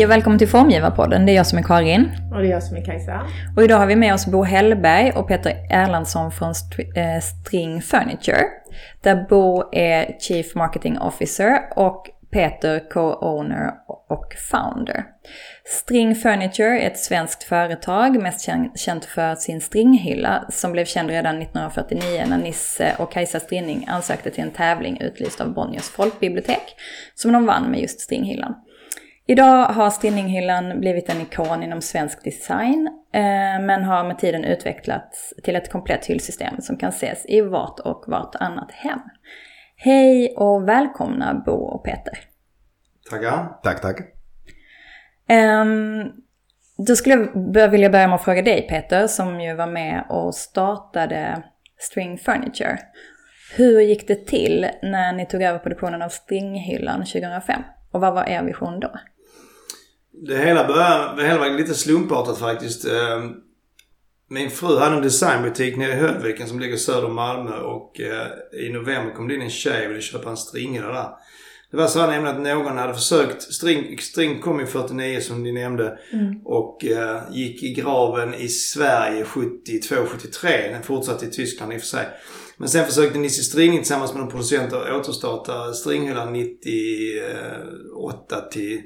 Hej och välkommen till Formgivarpodden. Det är jag som är Karin. Och det är jag som är Kajsa. Och idag har vi med oss Bo Hellberg och Peter Erlandsson från eh, String Furniture. Där Bo är Chief Marketing Officer och Peter co-owner och founder. String Furniture är ett svenskt företag, mest känt för sin stringhylla, som blev känd redan 1949 när Nisse och Kajsa Strinning ansökte till en tävling utlyst av Bonniers folkbibliotek, som de vann med just stringhyllan. Idag har Stinninghyllan blivit en ikon inom svensk design, eh, men har med tiden utvecklats till ett komplett hyllsystem som kan ses i vart och vartannat hem. Hej och välkomna Bo och Peter. Tackar. Tack, tack. Um, då skulle jag vilja börja med att fråga dig Peter, som ju var med och startade String Furniture. Hur gick det till när ni tog över produktionen av Stringhyllan 2005? Och vad var er vision då? Det hela började, det hela var lite slumpartat faktiskt. Ehm, min fru hade en designbutik nere i Hödviken som ligger söder om Malmö och eh, i november kom det in en tjej och ville köpa en stringhylla där. Det var så nämligen att någon hade försökt, string, string kom ju 49 som ni nämnde mm. och eh, gick i graven i Sverige 72-73. Den fortsatte i Tyskland i och för sig. Men sen försökte Nisse String tillsammans med de producenter återstarta stringhyllan 98 till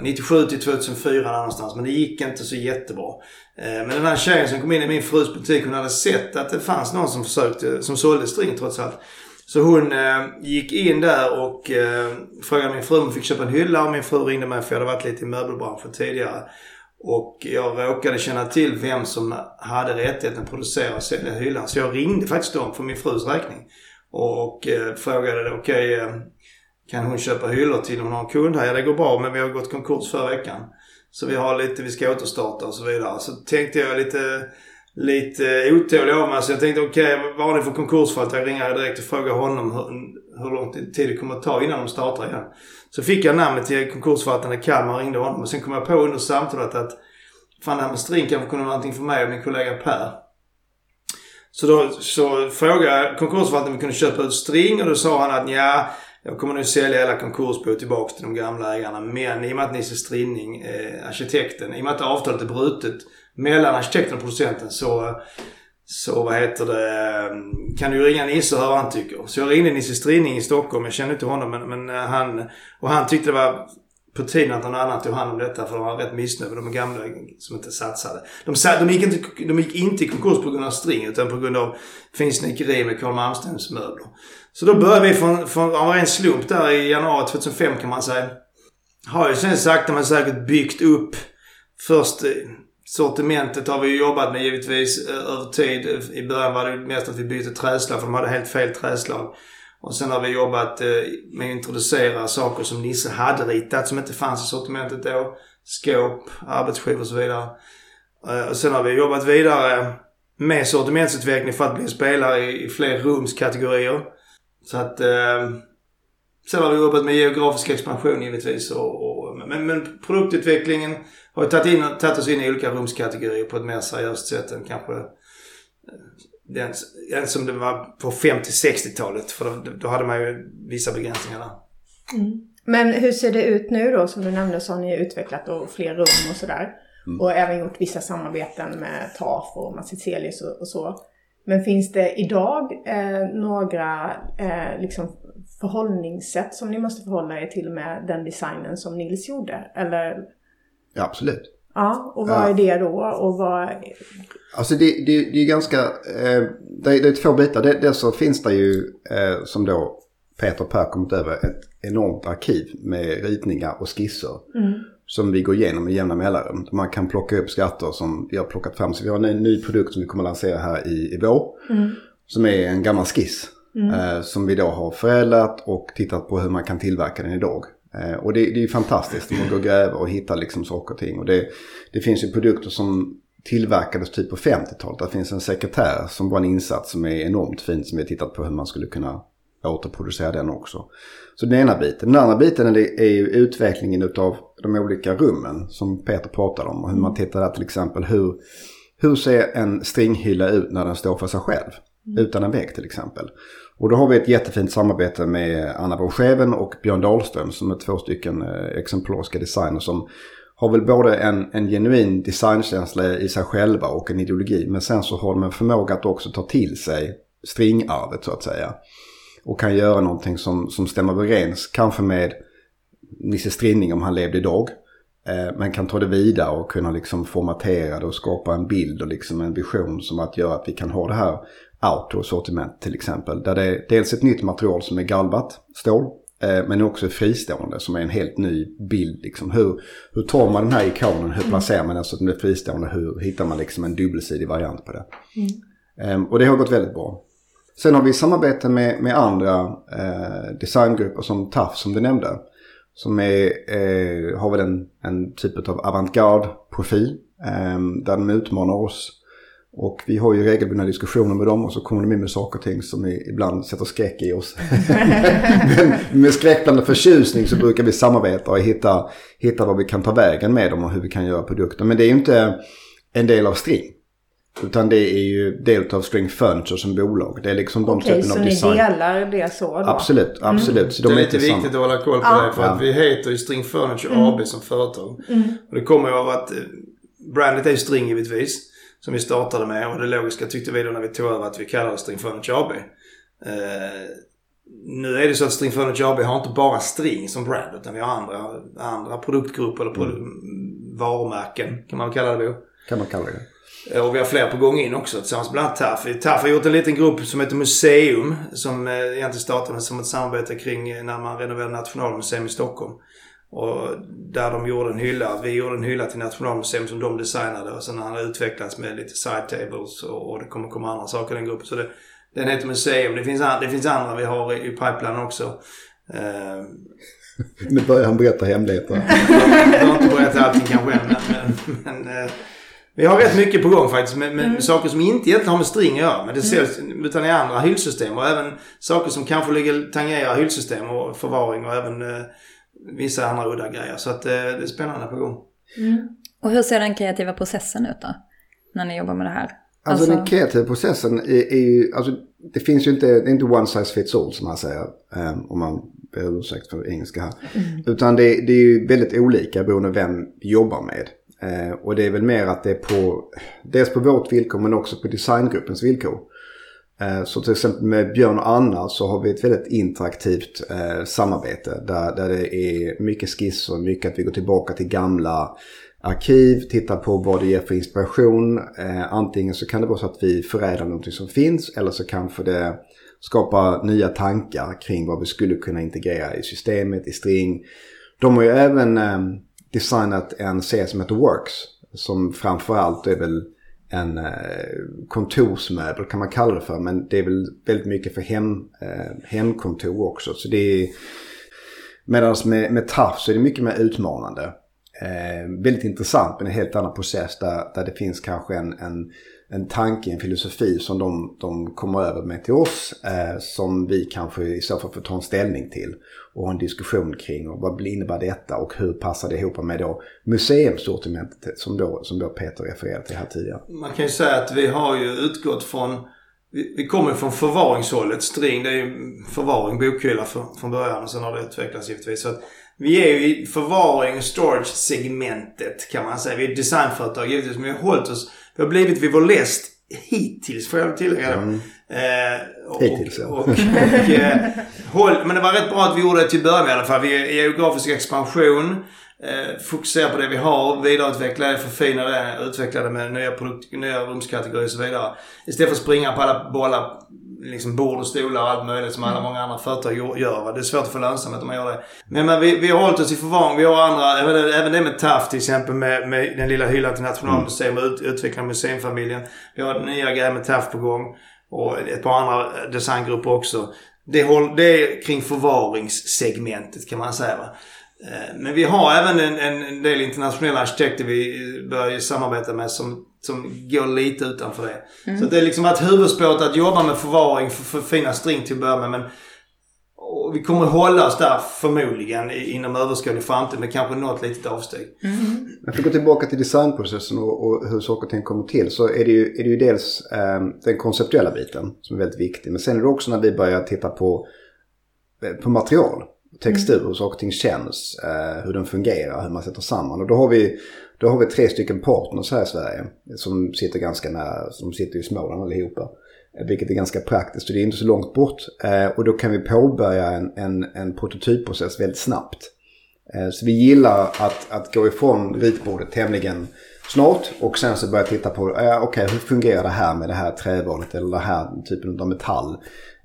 97 till 2004 någonstans. Men det gick inte så jättebra. Eh, men den här tjejen som kom in i min frus butik hon hade sett att det fanns någon som försökte, som sålde string trots allt. Så hon eh, gick in där och eh, frågade min fru om hon fick köpa en hylla och min fru ringde mig för jag hade varit lite i möbelbranschen tidigare. Och jag råkade känna till vem som hade rättigheten att producera och sälja hyllan. Så jag ringde faktiskt dem för min frus räkning. Och, och frågade okej okay, kan hon köpa hyllor till hon har en kund här? Ja det går bra men vi har gått konkurs förra veckan. Så vi har lite, vi ska återstarta och så vidare. Så tänkte jag lite, lite otålig av mig. Så jag tänkte okej okay, vad har ni för konkursfall? Jag ringer direkt och frågar honom hur, hur lång tid det kommer att ta innan de startar igen. Så fick jag namnet till konkursförvaltaren i Kalmar och ringde honom. Och sen kom jag på under samtalet att fan det här med string kanske kunde vara någonting för mig och min kollega Per. Så då så frågade jag konkursförvaltaren om vi kunde köpa ut string och då sa han att ja jag kommer nu sälja hela konkursbo tillbaka till de gamla ägarna. Men i och med att Nisse Strinning, eh, arkitekten, i och med att avtalet är brutet mellan arkitekten och producenten så så vad heter det, mm, kan du ringa Nisse och höra vad han tycker. Så jag ringde Nisse Strinning i Stockholm. Jag kände inte honom men, men eh, han, och han tyckte det var på tiden att någon annan tog hand om detta för de var rätt missnöjda med de gamla som inte satsade. De, de, gick inte, de gick inte i konkurs på grund av String utan på grund av finsnickeri med Carl Malmstens möbler. Så då började vi från, från av en slump där i januari 2005 kan man säga. Har ju sen sakta men säkert byggt upp först eh, Sortimentet har vi jobbat med givetvis eh, över tid. I början var det mest att vi bytte träslag för de hade helt fel träslag. Och sen har vi jobbat eh, med att introducera saker som Nisse hade ritat som inte fanns i sortimentet då. Skåp, arbetsskivor och så vidare. Eh, och sen har vi jobbat vidare med sortimentsutveckling för att bli spelare i fler rumskategorier. Så att... Eh, sen har vi jobbat med geografisk expansion givetvis. Och, och, men, men produktutvecklingen har tagit, in, tagit oss in i olika rumskategorier på ett mer seriöst sätt än kanske den, den som det var på 50-60-talet. För då, då, hade man ju vissa begränsningar där. Mm. Men hur ser det ut nu då? Som du nämnde så har ni utvecklat då fler rum och sådär. Mm. Och även gjort vissa samarbeten med TAF och Massicelius och, och så. Men finns det idag eh, några eh, liksom förhållningssätt som ni måste förhålla er till med den designen som Nils gjorde? Eller Ja, absolut. Ja, och vad är det då? Och vad... Alltså det, det, det är ganska, eh, det, är, det är två bitar. Dels så finns det ju, eh, som då Peter Per kommit över, ett enormt arkiv med ritningar och skisser. Mm. Som vi går igenom i jämna mellanrum. Man kan plocka upp skatter som vi har plockat fram. Så vi har en ny produkt som vi kommer att lansera här i, i vår. Mm. Som är en gammal skiss. Mm. Eh, som vi då har förädlat och tittat på hur man kan tillverka den idag. Eh, och det, det är fantastiskt. Man går och gräver och hittar liksom saker och ting. Och det, det finns ju produkter som tillverkades typ på 50-talet. Det finns en sekretär som var en insats som är enormt fint. Som vi har tittat på hur man skulle kunna återproducera den också. Så den ena biten. Den andra biten är ju utvecklingen av de olika rummen som Peter pratade om. Och hur man tittar där till exempel hur, hur ser en stringhylla ut när den står för sig själv? Utan en vägg till exempel. Och då har vi ett jättefint samarbete med Anna Borscheven och Björn Dahlström som är två stycken eh, exemplariska designers som har väl både en, en genuin designkänsla i sig själva och en ideologi. Men sen så har de en förmåga att också ta till sig stringarvet så att säga. Och kan göra någonting som, som stämmer överens, kanske med Nisse Strinning om han levde idag. Eh, men kan ta det vidare och kunna liksom formatera det och skapa en bild och liksom en vision som att göra att vi kan ha det här outdoor-sortiment till exempel. Där det är dels ett nytt material som är galvat stål. Eh, men också fristående som är en helt ny bild. Liksom. Hur, hur tar man den här ikonen, hur placerar man den så att den blir fristående? Hur hittar man liksom en dubbelsidig variant på det? Mm. Och det har gått väldigt bra. Sen har vi samarbete med, med andra eh, designgrupper som TAF som du nämnde. Som är, eh, har väl en, en typ av avantgarde profil. Eh, där de utmanar oss och vi har ju regelbundna diskussioner med dem och så kommer de in med saker och ting som ibland sätter skräck i oss. Men med skräckblandad förtjusning så brukar vi samarbeta och hitta, hitta vad vi kan ta vägen med dem och hur vi kan göra produkter. Men det är ju inte en del av String. Utan det är ju del av String Furniture som bolag. Det är liksom de Okej, typen av design. Okej, så ni delar det så då? Absolut, absolut. Mm. Så de det är lite viktigt att hålla koll på ah. det. För ja. att vi heter ju String Furniture mm. AB som företag. Mm. Och det kommer ju av att eh, brandet är String givetvis som vi startade med och det logiska tyckte vi då när vi tog över att vi kallade String Furniture AB. Eh, nu är det så att String Furniture AB har inte bara string som brand utan vi har andra, andra produktgrupper eller produ mm. varumärken kan man väl kalla det då. Kan man kalla det. Eh, och vi har fler på gång in också tillsammans bland annat TAF. TAF har gjort en liten grupp som heter Museum som eh, egentligen startade som ett samarbete kring eh, när man renoverade Nationalmuseum i Stockholm. Och där de gjorde en hylla, vi gjorde en hylla till Nationalmuseum som de designade och sen har den utvecklats med lite side tables och, och det kommer komma andra saker i den gruppen. Så det, den heter Museum. Det finns, det finns andra vi har i, i pipeline också. Uh, nu börjar han berätta hemligheter. jag har inte berättat allting kanske än men, men, men uh, vi har rätt mycket på gång faktiskt med, med mm. saker som inte egentligen har med string att göra. Men det säljs, mm. utan i andra hyllsystem och även saker som kanske ligger, tangerar hyllsystem och förvaring och även uh, vissa andra udda grejer. Så att, eh, det är spännande på gång. Mm. Och hur ser den kreativa processen ut då? När ni jobbar med det här? Alltså, alltså den kreativa processen är, är ju, alltså det finns ju inte, det är inte one size fits all som man säger. Um, om man ber ursäkt för engelska här. Mm. Utan det, det, är ju väldigt olika beroende på vem vi jobbar med. Uh, och det är väl mer att det är på, dels på vårt villkor men också på designgruppens villkor. Eh, så till exempel med Björn och Anna så har vi ett väldigt interaktivt eh, samarbete där, där det är mycket skisser, mycket att vi går tillbaka till gamla arkiv, tittar på vad det ger för inspiration. Eh, antingen så kan det vara så att vi förädlar någonting som finns eller så kanske det skapar nya tankar kring vad vi skulle kunna integrera i systemet, i string. De har ju även eh, designat en serie som heter Works som framförallt är väl en eh, kontorsmöbel kan man kalla det för. Men det är väl väldigt mycket för hem, eh, hemkontor också. Så det är, Medan med, med TAF så är det mycket mer utmanande. Eh, väldigt intressant men en helt annan process där, där det finns kanske en, en en tanke, en filosofi som de, de kommer över med till oss. Eh, som vi kanske i så fall får ta en ställning till. Och ha en diskussion kring och vad innebär detta och hur passar det ihop med då museumsortimentet som då, som då Peter refererade till här tidigare. Man kan ju säga att vi har ju utgått från vi, vi kommer från förvaringshållet. String det är ju förvaring, bokhylla för, från början och sen har det utvecklats givetvis. Så att vi är ju i förvaring storage-segmentet kan man säga. Vi är ett designföretag givetvis men vi har hållit oss vi har blivit vid vår läst hittills får jag tillägga. Mm. Eh, och, hittills ja. Och, och, eh, håll, men det var rätt bra att vi gjorde det till början i alla fall. Vi är geografisk expansion. Eh, fokusera på det vi har, vidareutveckla det, förfina det, utveckla det med nya, produkt, nya rumskategorier och så vidare. Istället för att springa på alla bollar liksom bord och stolar och allt möjligt som alla mm. många andra företag gör. Det är svårt att få lönsamhet om man gör det. Men, men vi, vi har hållit oss i förvaring. Vi har andra, även, även det med TAF till exempel med, med den lilla hyllan till Nationalmuseum och ut, utveckla museumfamiljen. Vi har nya grejer med TAF på gång. Och ett par andra designgrupper också. Det, håll, det är kring förvaringssegmentet kan man säga. Va? Eh, men vi har även en, en del internationella arkitekter vi börjar samarbeta med som som går lite utanför det. Mm. Så det är liksom varit huvudspåret att jobba med förvaring för, för fina string till att börja med. Men och vi kommer hålla oss där förmodligen inom överskådlig framtid med kanske något litet avsteg. Mm. Men för att gå tillbaka till designprocessen och, och hur saker och ting kommer till så är det ju, är det ju dels eh, den konceptuella biten som är väldigt viktig. Men sen är det också när vi börjar titta på, eh, på material, textur, hur saker och ting känns, eh, hur den fungerar, hur man sätter samman. Och då har vi, då har vi tre stycken partners här i Sverige som sitter ganska nära, som sitter i Småland allihopa. Eh, vilket är ganska praktiskt och det är inte så långt bort. Eh, och då kan vi påbörja en, en, en prototypprocess väldigt snabbt. Eh, så vi gillar att, att gå ifrån ritbordet tämligen snart och sen så börja titta på, eh, okej hur fungerar det här med det här trävalet eller den här typen av metall?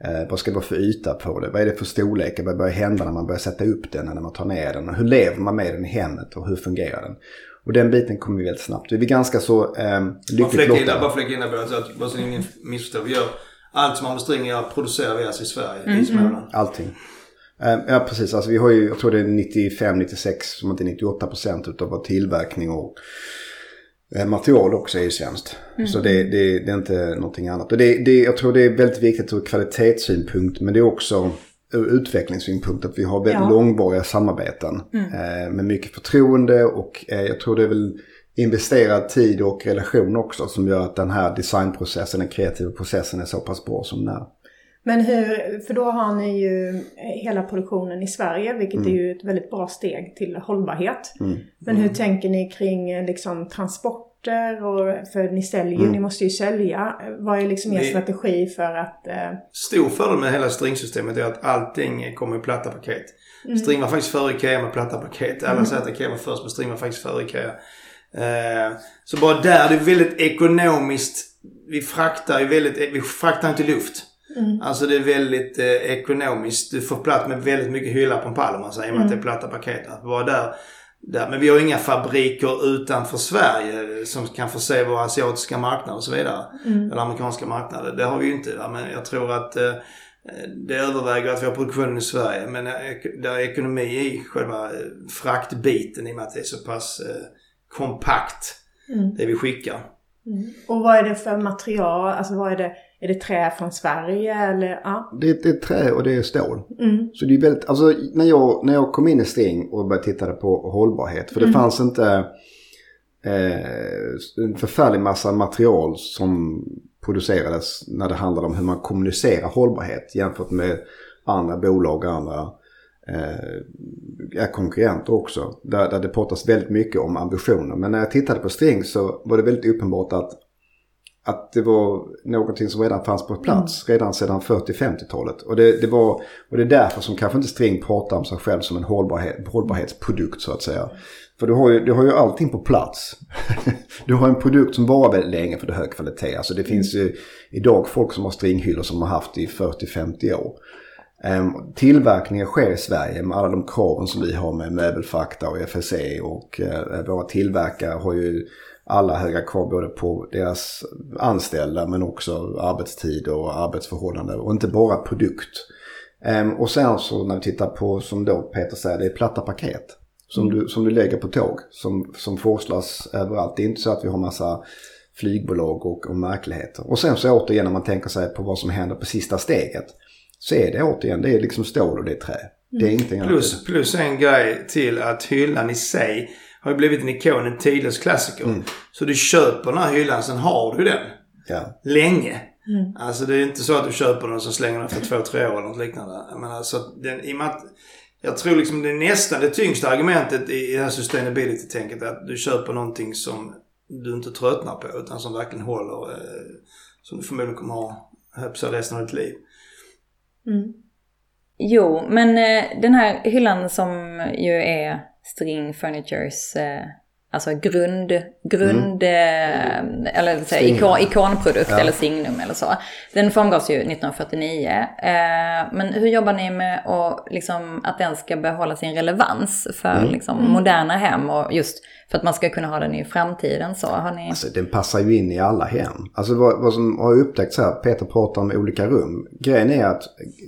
Eh, vad ska det vara för yta på det? Vad är det för storlekar? Vad börjar hända när man börjar sätta upp den eller när man tar ner den? Hur lever man med den i hemmet och hur fungerar den? Och den biten kommer vi väldigt snabbt. Vi är ganska så eh, Bara lyckligt lottade. bara flika in där bara så att bara så ingen missförstår. Vi gör allt som har med string att göra producerar vi alltså i Sverige, Mm. i Småland. Allting. Eh, Ja precis, alltså vi har ju, jag tror det är 95-96, som inte 98 procent utav vår tillverkning och eh, material också är i tjänst. Så det, det, det är inte någonting annat. Och det, det, jag tror det är väldigt viktigt ur kvalitetssynpunkt men det är också ur utvecklingssynpunkt att vi har väldigt Ja. långvariga samarbeten. Eh, med mycket förtroende och eh, jag tror det är väl investerad tid och relation också som gör att den här designprocessen, den kreativa processen är så pass bra som den är. Men hur, för då har ni ju hela produktionen i Sverige, vilket är ju ett väldigt bra steg till hållbarhet. Men hur tänker ni kring liksom transporter och, för ni säljer ju, ni måste ju sälja. Vad är liksom er Vi- strategi för att... Eh, Stor fördel med hela stringsystemet är att allting kommer i platta paket. String var faktiskt före Ikea med platta paket. Alla säger att Ikea var först men string var faktiskt före Ikea. Eh, så bara där, det är väldigt ekonomiskt. Vi fraktar ju väldigt, vi fraktar inte luft. Alltså det är väldigt eh, ekonomiskt. Du får plats med väldigt mycket hyllar på en pall om man säger, i och med att det är platta paket. Att vara där, där. Men vi har inga fabriker utanför Sverige som kan förse våra asiatiska marknader och så vidare. Eller amerikanska marknader. Det har vi ju inte. Va? Men jag tror att eh, det överväger att vi har produktionen i Sverige. Men eh, det är ekonomi i själva eh, fraktbiten i och med att det är så pass eh, kompakt. Det vi skickar. och vad är det för material? Alltså vad är det? Är det trä från Sverige eller? Ja. Det, det är trä och det är stål. Mm. Så det är väldigt, alltså när jag, när jag kom in i String och började titta på hållbarhet. För det fanns inte eh, en förfärlig massa material som producerades när det handlade om hur man kommunicerar hållbarhet jämfört med andra bolag och andra eh, konkurrenter också. Där, där det pratas väldigt mycket om ambitioner. Men när jag tittade på String så var det väldigt uppenbart att att det var någonting som redan fanns på plats redan sedan 40-50-talet. Och det, det var, och det är därför som kanske inte String pratar om sig själv som en hållbarhet, hållbarhetsprodukt så att säga. För du har ju, du har ju allting på plats. du har en produkt som varar väldigt länge för det hög kvalitet. Alltså det finns ju idag folk som har stringhyllor som har haft i 40-50 år. Um, tillverkningen sker i Sverige med alla de kraven som vi har med möbelfakta och FSC och eh, våra tillverkare har ju alla höga krav både på deras anställda men också arbetstid och arbetsförhållanden och inte bara produkt. Ehm, och sen så när vi tittar på, som då Peter säger, det är platta paket. Som, du, som du lägger på tåg, som, som forslas överallt. Det är inte så att vi har massa flygbolag och, och märkligheter. Och sen så återigen när man tänker sig på vad som händer på sista steget. Så är det återigen, det är liksom stål och det är trä. Det är ingenting annat. Plus, plus en grej till att hyllan i sig har ju blivit en ikon, en tidlös klassiker. Så du köper den här hyllan, sen har du den Ja. länge. Alltså det är inte så att du köper den och så slänger den efter två, tre år eller något liknande. Men alltså, den, i och med att, jag tror liksom det är nästan det tyngsta argumentet i, i det här sustainability-tänket. Att du köper någonting som du inte tröttnar på utan som verkligen håller. Eh, som du förmodligen kommer ha höll jag på resten av ditt liv. Jo, men eh, den här hyllan som ju är String Furnitures eh, alltså grund, grund eh, eller säga, Signum. ikon, ikonprodukt Ja. eller signum eller så. Den formgavs ju 1949. Eh, men hur jobbar ni med att, liksom, att den ska behålla sin relevans för liksom, moderna hem och just för att man ska kunna ha den i framtiden så? Har ni... Alltså den passar ju in i alla hem. Alltså vad, vad som har upptäckts här, Peter pratar om olika rum. Grejen är att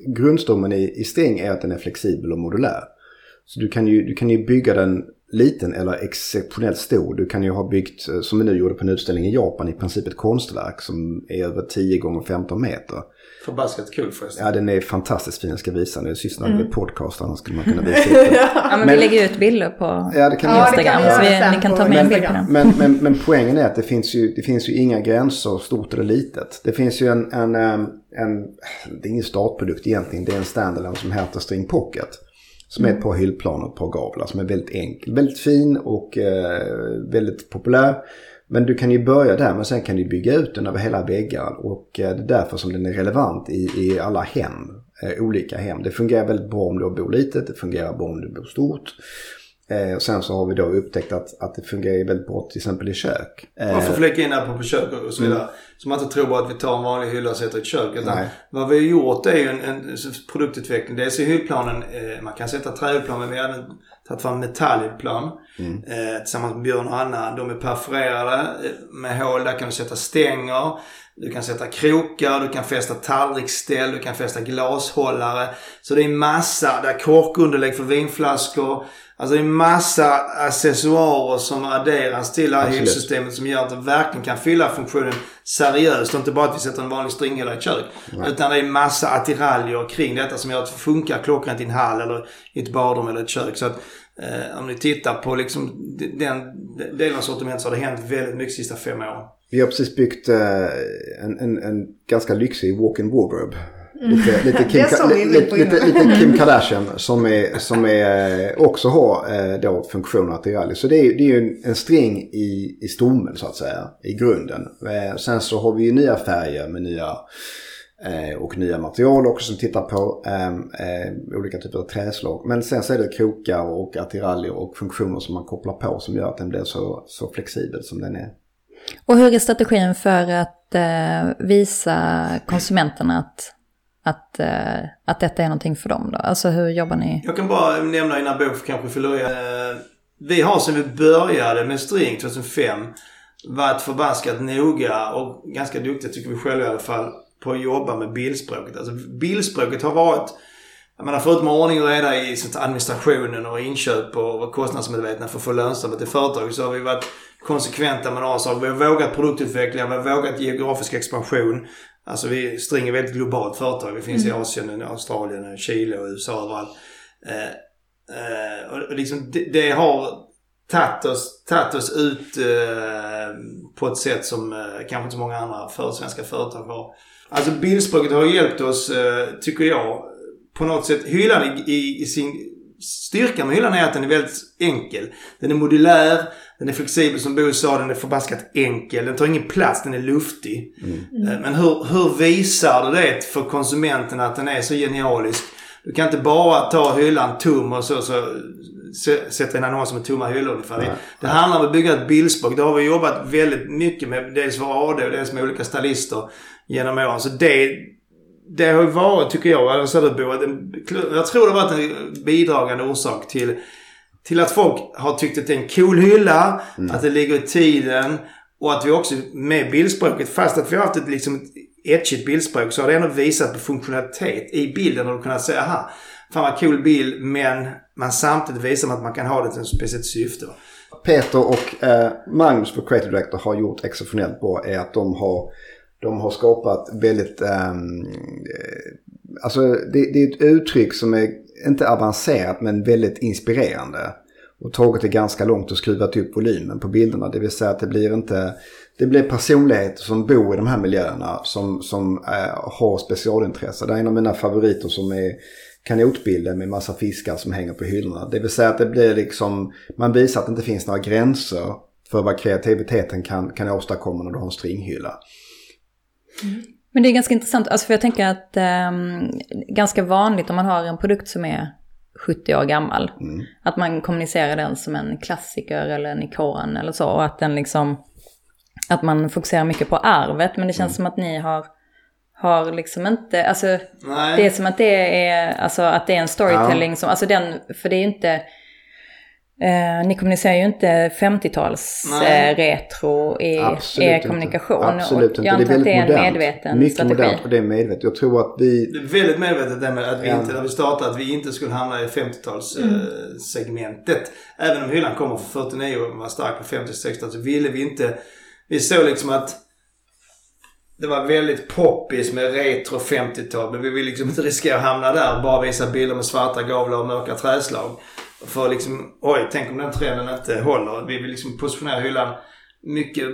grundstommen i, i string är att den är flexibel och modulär. Så du kan ju, du kan ju bygga den liten eller exceptionellt stor. Du kan ju ha byggt, eh, som vi nu gjorde på en utställning i Japan, i princip ett konstverk som är över 10 gånger 15 meter. Förbaskat kul förresten. Ja, den är fantastiskt fin. Jag ska visa den. Jag sysslar Mm. med podcast, annars skulle man kunna visa den. Ja, men, Men- vi lägger ut bilder på Ja, det kan Ja, göra. det kan vi Så vi, ni kan ta med en bild på den. Men, men, men poängen är att det finns, ju, det finns ju inga gränser, stort eller litet. Det finns ju en, en, em, en det är ingen startprodukt egentligen, det är en standalone som heter String Pocket. Som är ett par hyllplan och ett par gavlar som är väldigt enkel. Väldigt fin och eh, väldigt populär. Men du kan ju börja där men sen kan du bygga ut den över hela väggar. Och eh, det är därför som den är relevant i, i alla hem. Eh, olika hem. Det fungerar väldigt bra om du bor litet, det fungerar bra om du bor stort. Eh, och sen så har vi då upptäckt att, att det fungerar väldigt bra till exempel i kök. Eh, Man får flika in här på kök och så vidare. Så man inte tror bara att vi tar en vanlig hylla och sätter i ett kök. Utan Nej. vad vi har gjort är ju en, en produktutveckling. Dels i hyllplanen, eh, man kan sätta trähyllplan men vi har även tagit fram metallhyllplan. Eh, tillsammans med Björn och Anna. De är perforerade eh, med hål. Där kan du sätta stänger. Du kan sätta krokar, du kan fästa tallriksställ, du kan fästa glashållare. Så det är massa, det är korkunderlägg för vinflaskor. Alltså det är massa accessoarer som adderas till det här Absolut. hyllsystemet som gör att det verkligen kan fylla funktionen seriöst. Och inte bara att vi sätter en vanlig stringhylla i ett kök. Utan det är massa attiraljer kring detta som gör att det funkar klockrent i en hall eller i ett badrum eller ett kök. Så att eh, om ni tittar på liksom den delen av sortimentet så har det hänt väldigt mycket de sista fem åren. Vi har precis byggt eh, en, en, en ganska lyxig walk-in wardrobe. Lite, lite, Kim, Det lite, lite, Kim Kardashian som, är, som är, eh, också har eh, då funktioner attiraljer. Så det är, det är ju en, string i, i stommen så att säga, i grunden. Eh, sen så har vi ju nya färger med nya och nya material också som tittar på eh, eh, olika typer av träslag. Men sen så är det krokar och attiraljer och funktioner som man kopplar på som gör att den blir så, så flexibel som den är. Och hur är strategin för att eh, visa konsumenterna att, att, eh, att detta är någonting för dem då? Alltså hur jobbar ni? Jag kan bara nämna innan Bo kanske förlorar. Eh, Vi har sedan vi började med String 2005 varit förbaskat noga och ganska duktiga tycker vi själva i alla fall på att jobba med bildspråket. Alltså bildspråket har varit jag menar förutom ordning och reda i administrationen och inköp och kostnadsmedvetna för att få lönsamhet i företaget så har vi varit konsekventa med några saker. Vi har vågat produktutveckling, vi har vågat geografisk expansion. Alltså vi String är väldigt globalt företag. Vi finns i Asien, Australien, Chile och USA överallt. Eh, eh, och liksom det, det har tagit oss, tagit oss ut eh, på ett sätt som eh, kanske inte så många andra för, svenska företag har. Alltså bildspråket har hjälpt oss, eh, tycker jag, på något sätt. Hyllan i, i, i sin styrka med hyllan är att den är väldigt enkel. Den är modulär, den är flexibel som Bo sa, den är förbaskat enkel. Den tar ingen plats, den är luftig. Eh, Men hur, hur visar du det för konsumenten att den är så genialisk? Du kan inte bara ta hyllan tom och så, så sätta in annonser med tomma hyllor ungefär. Det, det handlar om att bygga ett bildspråk. Det har vi jobbat väldigt mycket med. Dels för AD och dels med olika stylister genom åren. Så det, det har ju varit, tycker jag, eller så du Bo, en- jag tror det har varit en bidragande orsak till, till att folk har tyckt att det är en cool hylla, att det ligger i tiden och att vi också med bildspråket, fast att vi har haft ett liksom ett etchigt bildspråk så har det ändå visat på funktionalitet i bilden och kunnat säga aha, fan vad cool bild men man samtidigt visar att man kan ha det till ett speciellt syfte. Peter och eh, Magnus på Creative Director har gjort exceptionellt bra är att de har, de har skapat väldigt, ehm, eh, alltså det, det är ett uttryck som är inte avancerat men väldigt inspirerande. Och tagit det ganska långt och skruvat upp volymen på bilderna. Det vill säga att det blir inte, det blir personligheter som bor i de här miljöerna som, som eh, har specialintresse. Det är en av mina favoriter som är kanotbilden med massa fiskar som hänger på hyllorna. Det vill säga att det blir liksom, man visar att det inte finns några gränser för vad kreativiteten kan, kan åstadkomma när du har en stringhylla. Mm. Men det är ganska intressant, alltså för jag tänker att ehm, ganska vanligt om man har en produkt som är 70 år gammal. Att man kommunicerar den som en klassiker eller en ikon eller så. Och att den liksom, att man fokuserar mycket på arvet. Men det känns som att ni har, har liksom inte, alltså Nej. det är som att det är, alltså att det är en storytelling som, alltså den, för det är ju inte, Eh, ni kommunicerar ju inte 50-tals Nej. eh, retro i Absolut er inte. kommunikation. Absolut och inte. jag antar att det är en modernt. medveten Mycket strategi. modernt och det är medvetet. Jag tror att vi... Det är väldigt medvetet det med att vi inte, när vi startade, att vi inte skulle hamna i 50-talssegmentet. Även om hyllan kommer från 49 och var stark på 50-60 så ville vi inte... Vi såg liksom att det var väldigt poppis med retro 50-tal. Men vi vill liksom inte riskera att hamna där och bara visa bilder med svarta gavlar och mörka träslag. För liksom, oj, tänk om den trenden inte håller. Vi vill liksom positionera hyllan mycket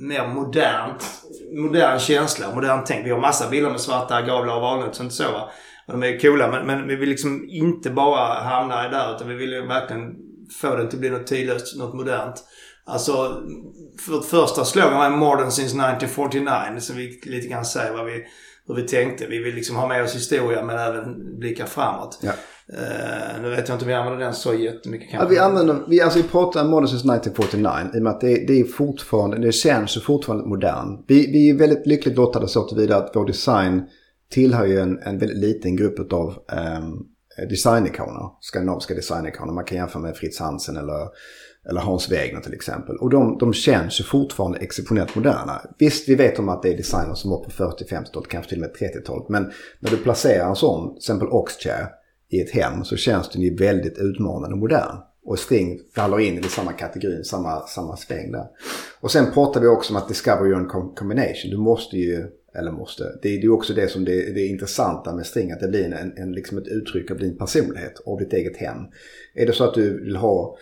mer modernt. Modern känsla, modern tänk. Vi har massa bilder med svarta gavlar och valnöt, sånt så va. Och de är coola men, men vi vill liksom inte bara hamna där utan vi vill ju verkligen få det till att bli något tidlöst, något modernt. Alltså, för första slogan var Modern since 1949. Som vi lite grann säger vad vi, hur vi tänkte. Vi vill liksom ha med oss historia men även blicka framåt. Ja. Uh, nu vet jag inte om vi använder den så jättemycket Ja, vi använder, vi, alltså vi pratar om Modern since 1949 i och med att det, det är fortfarande, det känns ju fortfarande modern. Vi, vi är väldigt lyckligt lottade så tillvida att vår design tillhör ju en, en väldigt liten grupp av um, ehm, designikoner, skandinaviska designikoner. Man kan jämföra med Fritz Hansen eller, eller Hans Wegner till exempel. Och de, de känns ju fortfarande exceptionellt moderna. Visst, vi vet om att det är designers som var på 40-50-talet, kanske till och med 30-talet. Men när du placerar en sån, till exempel Oxchair, i ett hem så känns den ju väldigt utmanande och modern. Och String faller in i samma kategori, samma, samma sväng där. Och sen pratar vi också om att discover your own combination. Du måste ju, eller måste, det är ju också det som det, det är intressanta med String, att det blir en, en, liksom ett uttryck av din personlighet, av ditt eget hem. Är det så att du vill ha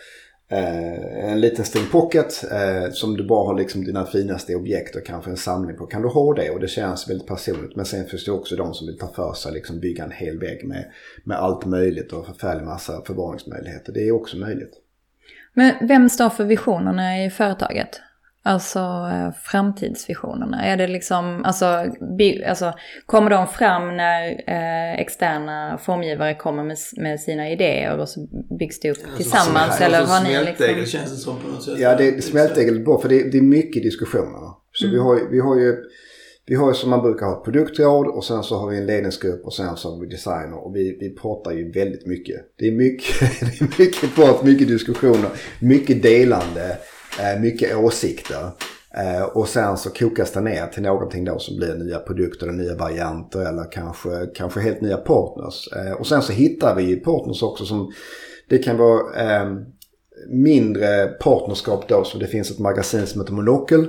Eh, en liten string pocket eh, som du bara har liksom dina finaste objekt och kanske en samling på. Kan du ha det och det känns väldigt personligt. Men sen finns det också de som vill ta för sig liksom bygga en hel vägg med, med allt möjligt och förfärlig massa förvaringsmöjligheter. Det är också möjligt. Men vem står för visionerna i företaget? Alltså eh, framtidsvisionerna. Är det liksom, alltså, by, alltså kommer de fram när eh, externa formgivare kommer med, med sina idéer och så byggs det upp tillsammans? Som- eller som har ni smältdegel liksom... känns det som på något sätt. Ja, det är smältdegel är bra för det, det är mycket diskussioner. Så vi, har, vi har ju vi har ju som man brukar ha ett produktråd och sen så har vi en ledningsgrupp och sen så har vi designer och vi, vi pratar ju väldigt mycket. Det är mycket, det är mycket prat, mycket diskussioner, mycket delande, Eh, mycket åsikter. Eh, och sen så kokas det ner till någonting då som blir nya produkter, nya varianter eller kanske, kanske helt nya partners. Eh, och sen så hittar vi partners också som, det kan vara mindre partnerskap då. Så det finns ett magasin som heter Monocle.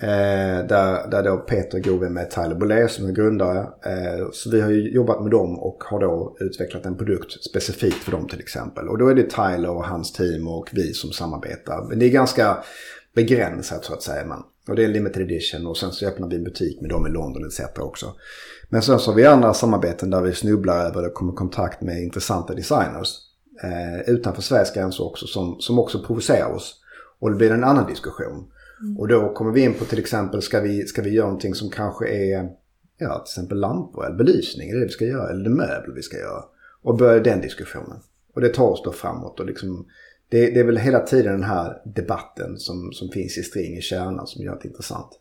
Eh, där, där då Peter vän med Tyler Boulay som är grundare. Eh, så vi har ju jobbat med dem och har då utvecklat en produkt specifikt för dem till exempel. Och då är det Tyler och hans team och vi som samarbetar. Men det är ganska begränsat så att säga. Man. Och det är en limited edition och sen så öppnar vi en butik med dem i London etc. också. Men sen så har vi andra samarbeten där vi snubblar över och kommer i kontakt med intressanta designers. Eh, utanför Sveriges gränser också som, som också provocerar oss. Och det blir en annan diskussion. Och då kommer vi in på till exempel, ska vi, ska vi göra någonting som kanske är, ja till exempel lampor eller belysning, är det det vi ska göra? Eller möbler vi ska göra? Och börja den diskussionen. Och det tar oss då framåt och liksom, det, det är väl hela tiden den här debatten som, som finns i string i kärnan som gör det intressant.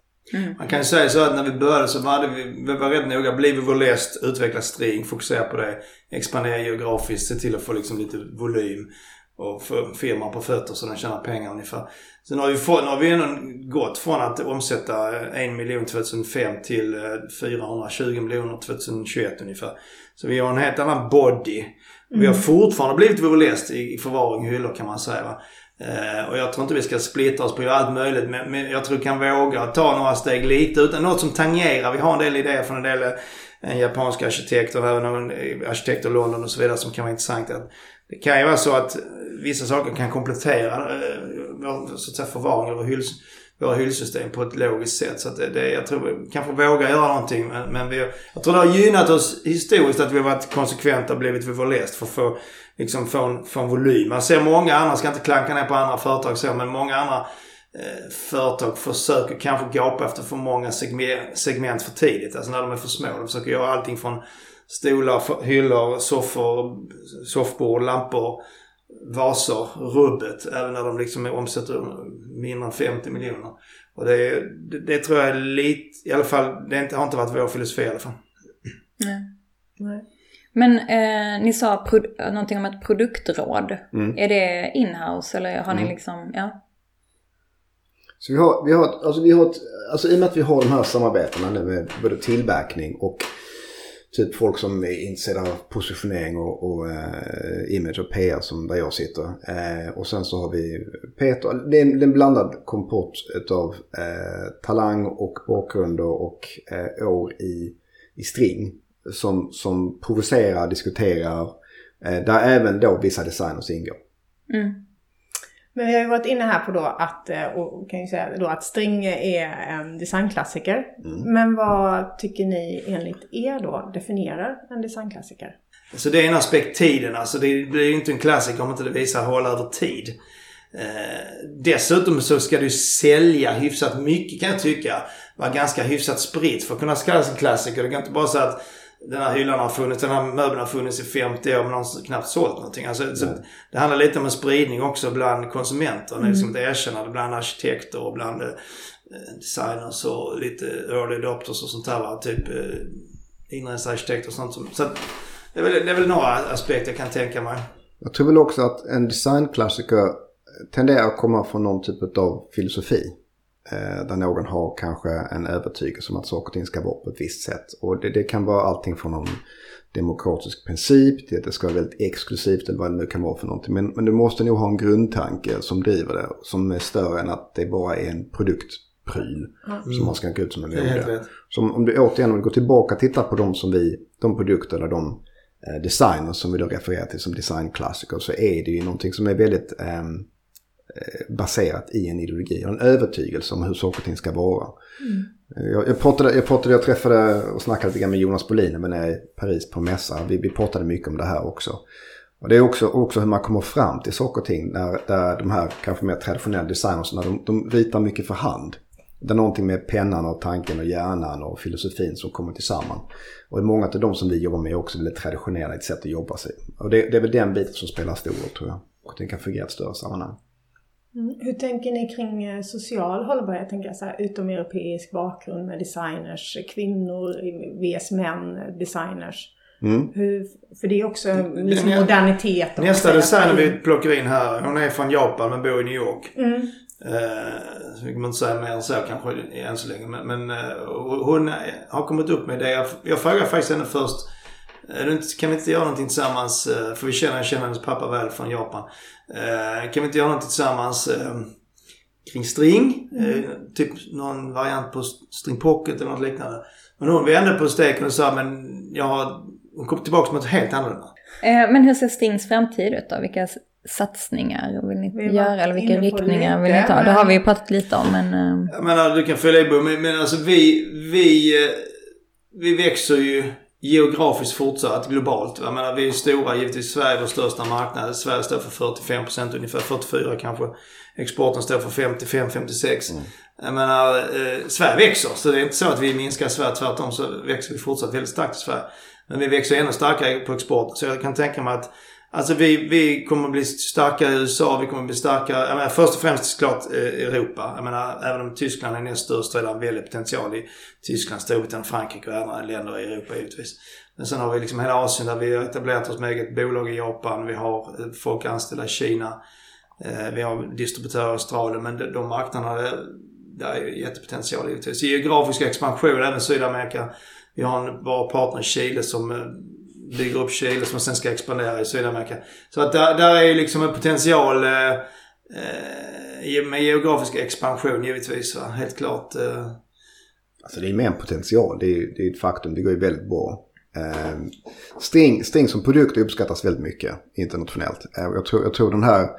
Man kan ju säga så att när vi började så var vi, vi var rätt noga. Bli voläst, utveckla string, fokusera på det. Expandera geografiskt, se till att få liksom lite volym. Och firman på fötter så den tjänar pengar ungefär. Sen har vi, fått, nu har vi ändå gått från att omsätta 1 miljon 2005 till eh, 420 miljoner 2021 ungefär. Så vi har en helt annan body. Vi har fortfarande blivit voläst i förvaring i hyllor kan man säga. Va? Eh, och jag tror inte vi ska splittra oss på allt möjligt. Men, men jag tror vi kan våga ta några steg lite utan något som tangerar. Vi har en del idéer från en del eh, en japansk arkitekt och även någon eh, arkitekt i London och så vidare som kan vara intressant. Att det kan ju vara så att vissa saker kan komplettera eh, vår så att säga, förvaring eller hyls, våra hyllsystem på ett logiskt sätt. Så att det, det, jag tror vi kanske vågar göra någonting. Men, men vi, jag tror det har gynnat oss historiskt att vi har varit konsekventa och blivit voläst för att få, liksom, få, en, få en volym. Man ser många andra, ska inte klanka ner på andra företag så, men många andra eh, företag försöker kanske gapa efter för många segment för tidigt. Alltså när de är för små. De försöker göra allting från stolar, hyllor, soffor, soffbord, lampor, vaser, rubbet. Även när de liksom omsätter mindre än 50 miljoner. Och det, det, det tror jag är lite, i alla fall, det har inte- har inte varit vår filosofi i alla fall. Nej. Nej. Men eh, ni sa pro- någonting om ett produktråd. Mm. Är det inhouse eller har ni liksom, ja? Så vi har, vi har, alltså vi har ett, alltså i och med att vi har de här samarbetena nu med både tillverkning och typ folk som är intresserade av positionering och, och eh, image och PR som där jag sitter. Eh, och sen så har vi Peter, det är en, det är en blandad kompott utav eh, talang och bakgrunder och eh, år i, i string som, som provocerar, diskuterar, eh, där även då vissa designers ingår. Mm. Men vi har ju varit inne här på då att, eh, och kan ju säga då att String är en designklassiker. Men vad tycker ni enligt er då definierar en designklassiker? Så det är en aspekt tiden. Alltså det blir ju inte en klassiker om inte det visar hålla över tid. Eh, dessutom så ska du sälja hyfsat mycket kan jag tycka. Vara ganska hyfsat spritt för att kunna kallas en klassiker. Det kan inte bara säga att den här hyllan har funnits, den här möbeln har funnits i 50 år men har knappt sålt någonting. Alltså, så det handlar lite om en spridning också bland konsumenter. Mm. Liksom ett erkännande bland arkitekter och bland eh, designers och lite early adopters och sånt där. Typ eh, inredningsarkitekter och sånt. Som, så att, det, är väl, det är väl några aspekter jag kan tänka mig. Jag tror väl också att en designklassiker tenderar att komma från någon typ av filosofi. Eh, där någon har kanske en övertygelse om att saker och ting ska vara på ett visst sätt. Och det, det kan vara allting från någon demokratisk princip till att det ska vara väldigt exklusivt eller vad det nu kan vara för någonting. Men, men du måste nog ha en grundtanke som driver det. Som är större än att det bara är en produktpryl som man ska gå ut som en låda. Som om du återigen om du går tillbaka och tittar på de som vi, de produkter eller de eh, designers som vi då refererar till som designklassiker så är det ju någonting som är väldigt eh, baserat i en ideologi och en övertygelse om hur saker och ting ska vara. Eh, Jag, jag, pratade, jag pratade, jag träffade och snackade lite grann med Jonas Bolin men är i Paris på mässa. Vi, vi pratade mycket om det här också. Och det är också, också hur man kommer fram till saker och ting där, där de här kanske mer traditionella designerserna de, de ritar mycket för hand. Det är någonting med pennan och tanken och hjärnan och filosofin som kommer tillsammans. Och många av de som vi jobbar med är också väldigt traditionella i ett sätt att jobba sig. Och det, det är väl den biten som spelar stor roll tror jag. Och det kan fungera i ett större sammanhang. Hur tänker ni kring eh, social hållbarhet? Tänker jag så här, utomeuropeisk bakgrund med designers, kvinnor vs män, designers. Mm. Hur, för det är också en liksom nä- modernitet. man Nästa designer vi plockar in här, hon är från Japan men bor i New York. Mm. Eh, så kan inte säga mer än så kanske än så länge. Men, men eh, hon har kommit upp med det. Jag, jag frågade faktiskt henne först. Inte, kan vi inte göra någonting tillsammans? eh, För vi känner, känner hennes pappa väl från Japan. Eh, kan vi inte göra någonting tillsammans eh, kring string? Eh, typ någon variant på string pocket eller något liknande. Men hon vände på steken och sa men jag har... Hon kom tillbaka med något helt annorlunda. Eh, men hur ser Stings framtid ut då? Vilka satsningar vill ni Vi göra eller vilka riktningar vill ni ta? Det har vi ju pratat lite om men... eh, Jag menar, du kan fylla i men, men alltså vi, vi, eh, vi växer ju geografiskt fortsatt globalt. Jag menar, vi är stora, givetvis Sverige är vår största marknad. Sverige står för 45% ungefär, 44 kanske. Exporten står för 55-56. Jag menar, eh, Sverige växer. Så det är inte så att vi minskar Sverige. Tvärtom så växer vi fortsatt väldigt starkt i Sverige. Men vi växer ännu starkare på exporten. Så jag kan tänka mig att Alltså vi, vi kommer bli starkare i USA, vi kommer bli starkare, jag menar, först och främst såklart eh, Europa. Jag menar, även om Tyskland är näst störst så är det en väldig potential i Tyskland, Storbritannien, Frankrike och andra länder i Europa givetvis. Men sen har vi liksom hela Asien där vi har etablerat oss med eget bolag i Japan, vi har eh, folk anställda i Kina, eh, vi har distributörer i Australien, men de, de marknaderna, där- är jättepotential givetvis. Geografisk expansion, även Sydamerika. Vi har en bra partner i Chile som bygger upp Chile som sen ska expandera i Sydamerika. Så att där, där är ju liksom en potential eh, eh med geografisk expansion givetvis. Va? Helt klart. Eh, Alltså det är mer en potential, det är ju det är ett faktum, det går ju väldigt bra. Eh, String, String som produkt uppskattas väldigt mycket internationellt. Eh, jag, tror, jag tror den här,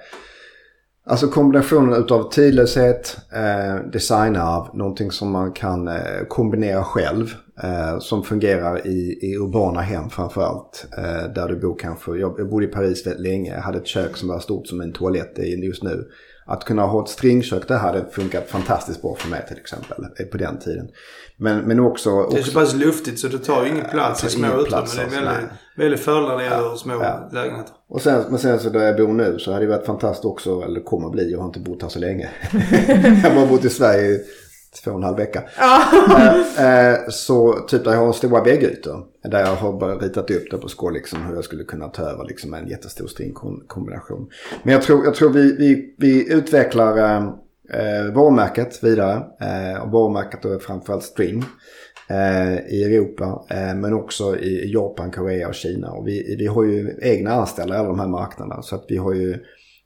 alltså kombinationen utav tidlöshet, eh, designarv, någonting som man kan eh, kombinera själv. Eh, som fungerar i, i urbana hem framförallt. Eh, där du bor kanske, jag, jag bodde i Paris väldigt länge, jag hade ett kök som var stort som en toalett just nu. Att kunna ha ett stringkök det hade funkat fantastiskt bra för mig till exempel eh, på den tiden. Men, men också... det är så pass luftigt så det tar ju ingen plats i små ingen utrymmen. Det är väldigt, väldigt fördelar när det gäller små Ja. lägenheter. Och sen, men sen så där jag bor nu så hade det varit fantastiskt också, eller kommer bli, jag har inte bott här så länge. jag har bott i Sverige två och en halv vecka. Eh, så typ där jag har stora väggytor. Där jag har bara ritat upp det på skål liksom hur jag skulle kunna ta över liksom en jättestor stringkombination. Men jag tror, jag tror vi, vi, vi utvecklar eh, eh, varumärket vidare. Eh, och varumärket är framförallt string eh, i Europa. Eh, men också i Japan, Korea och Kina. Och vi, vi har ju egna anställda i alla de här marknaderna. Så att vi har ju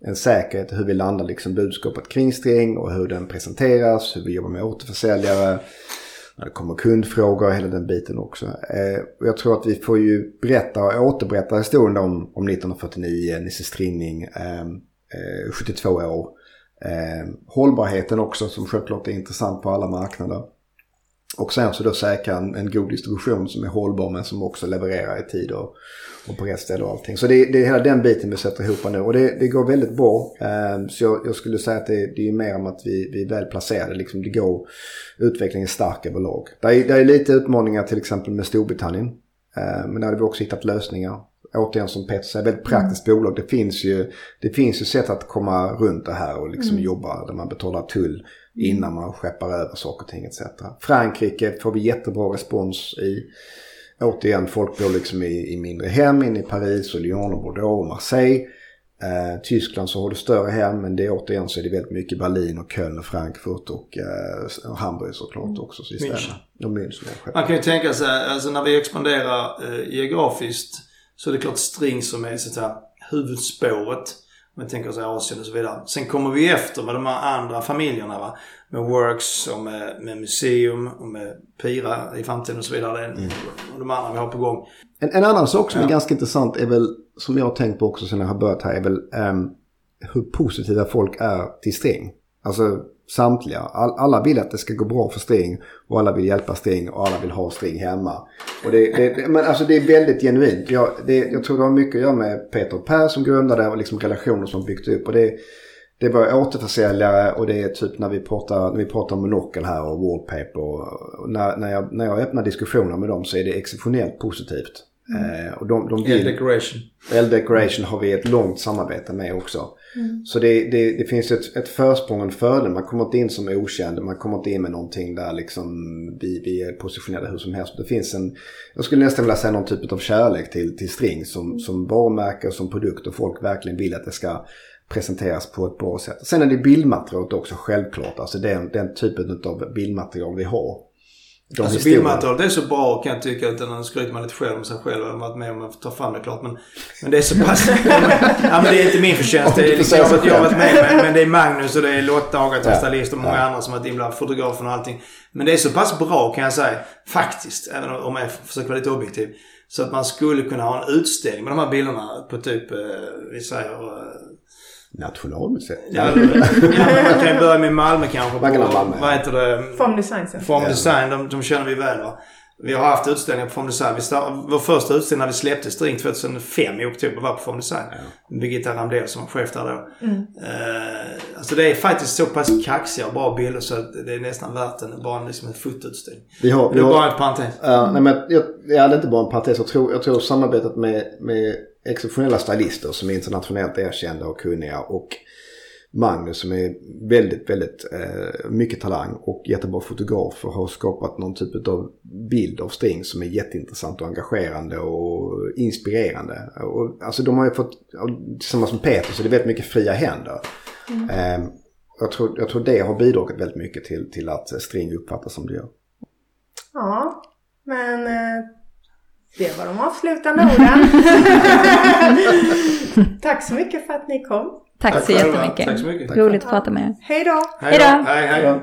en säkerhet hur vi landar liksom budskapet kring string och hur den presenteras, hur vi jobbar med återförsäljare, när det kommer kundfrågor och hela den biten också. Eh, jag tror att vi får ju berätta och återberätta historien om, om 1949, Nisse Strinning, ehm, eh, eh, 72 år. Eh, hållbarheten också som självklart är intressant på alla marknader. Och sen så då säkra en, en god distribution som är hållbar men som också levererar i tid och, och på rätt ställe och allting. Så det, det är hela den biten vi sätter ihop nu och det, det går väldigt bra. Eh, så jag, jag, skulle säga att det, det är mer om att vi, vi är väl placerade. Liksom det går, utvecklingen är stark överlag. Det är, det är lite utmaningar till exempel med Storbritannien. Eh, men där har vi också hittat lösningar. Återigen som Peter säger, väldigt praktiskt mm. bolag. Det finns, ju, det finns ju sätt att komma runt det här och liksom mm. jobba där man betalar tull innan man skeppar över saker och ting etc. Frankrike får vi jättebra respons i. Återigen, folk bor liksom i, i mindre hem inne i Paris och Lyon och Bordeaux och Marseille. Eh, Tyskland så har du större hem men det är återigen så är det väldigt mycket Berlin och Köln och Frankfurt och, eh, och Hamburg såklart mm. också. Så München. Man kan ju tänka sig, alltså när vi expanderar eh, geografiskt så är det klart string som är så här, huvudspåret. Vi tänker oss Asien och så vidare. Sen kommer vi efter med de här andra familjerna va. Med Works och med, med Museum och med Pira i framtiden och så vidare. Mm. Och de andra vi har på gång. En, en annan sak som ja. är ganska intressant är väl, som jag har tänkt på också sen jag har börjat här, är väl um, hur positiva folk är till string. Alltså samtliga. All, alla vill att det ska gå bra för String och alla vill hjälpa String och alla vill ha String hemma. Och det, det, men alltså det är väldigt genuint. Jag, det, jag tror det har mycket att göra med Peter och Per som grundade och liksom relationer som byggt upp. Och det, det var återförsäljare och det är typ när vi pratar, när vi pratar om monokel här och wallpaper. Och, när, när, jag, när jag öppnar diskussioner med dem så är det exceptionellt positivt. Mm. Eh, och de, de vill, L-Decoration. L-Decoration har vi ett långt samarbete med också. Mm. Så det, det, det, finns ett, ett försprång och en fördel. Man kommer inte in som okänd. Man kommer inte in med någonting där liksom vi, vi är positionerade hur som helst. Det finns en, jag skulle nästan vilja säga någon typ av kärlek till, till string som, mm. som varumärke och som produkt. Och folk verkligen vill att det ska presenteras på ett bra sätt. Sen är det bildmaterialet också självklart. Alltså den, den typen av bildmaterial vi har de alltså bildmaterialet är så bra kan jag tycka utan att skryter man lite själv om sig själv. Jag har varit med om att ta fram det klart. Men, men det är så pass... ja men det är inte min förtjänst. Det är liksom, jag, jag har varit med men, men det är Magnus och det är Lotta Agatha Stylist och många ja. andra som har varit inblandade. Fotografen och allting. Men det är så pass bra kan jag säga. Faktiskt. Även om jag försöker vara lite objektiv. Så att man skulle kunna ha en utställning med de här bilderna på typ, eh, vi säger eh, Nationalmuseet? Ja, ja, man kan börja med Malmö kanske. På, Malmö. Vad heter det? Form Design Center. Form Design, de, de känner vi väl va? Vi har haft utställningar på Form Design. Vi start, vår första utställning när vi släppte String 2005 i oktober var på Form Design. Ja. Birgitta Ramdell som var chef där då. Mm. Uh, alltså det är faktiskt så pass kaxiga och bra bilder så att det är nästan värt en, bara liksom en fotoutställning. Vi har, det är bara ett parentes. Ja, nej men jag, jag hade inte bara en parentes. Jag tror, jag tror samarbetet med, med exceptionella stylister som är internationellt erkända och kunniga och Magnus som är väldigt, väldigt eh, mycket talang och jättebra fotograf och har skapat någon typ av bild av String som är jätteintressant och engagerande och inspirerande. Och, alltså de har ju fått, tillsammans med Peter, så det är väldigt mycket fria händer. Mm. Eh, jag, tror, jag tror det har bidragit väldigt mycket till, till att String uppfattas som det gör. Ja, men eh, det var de avslutande orden. Tack så mycket för att ni kom. Tack, Tack så jättemycket. Tack så mycket. Roligt att prata med er. Hej då. Hej då. Hej, hej.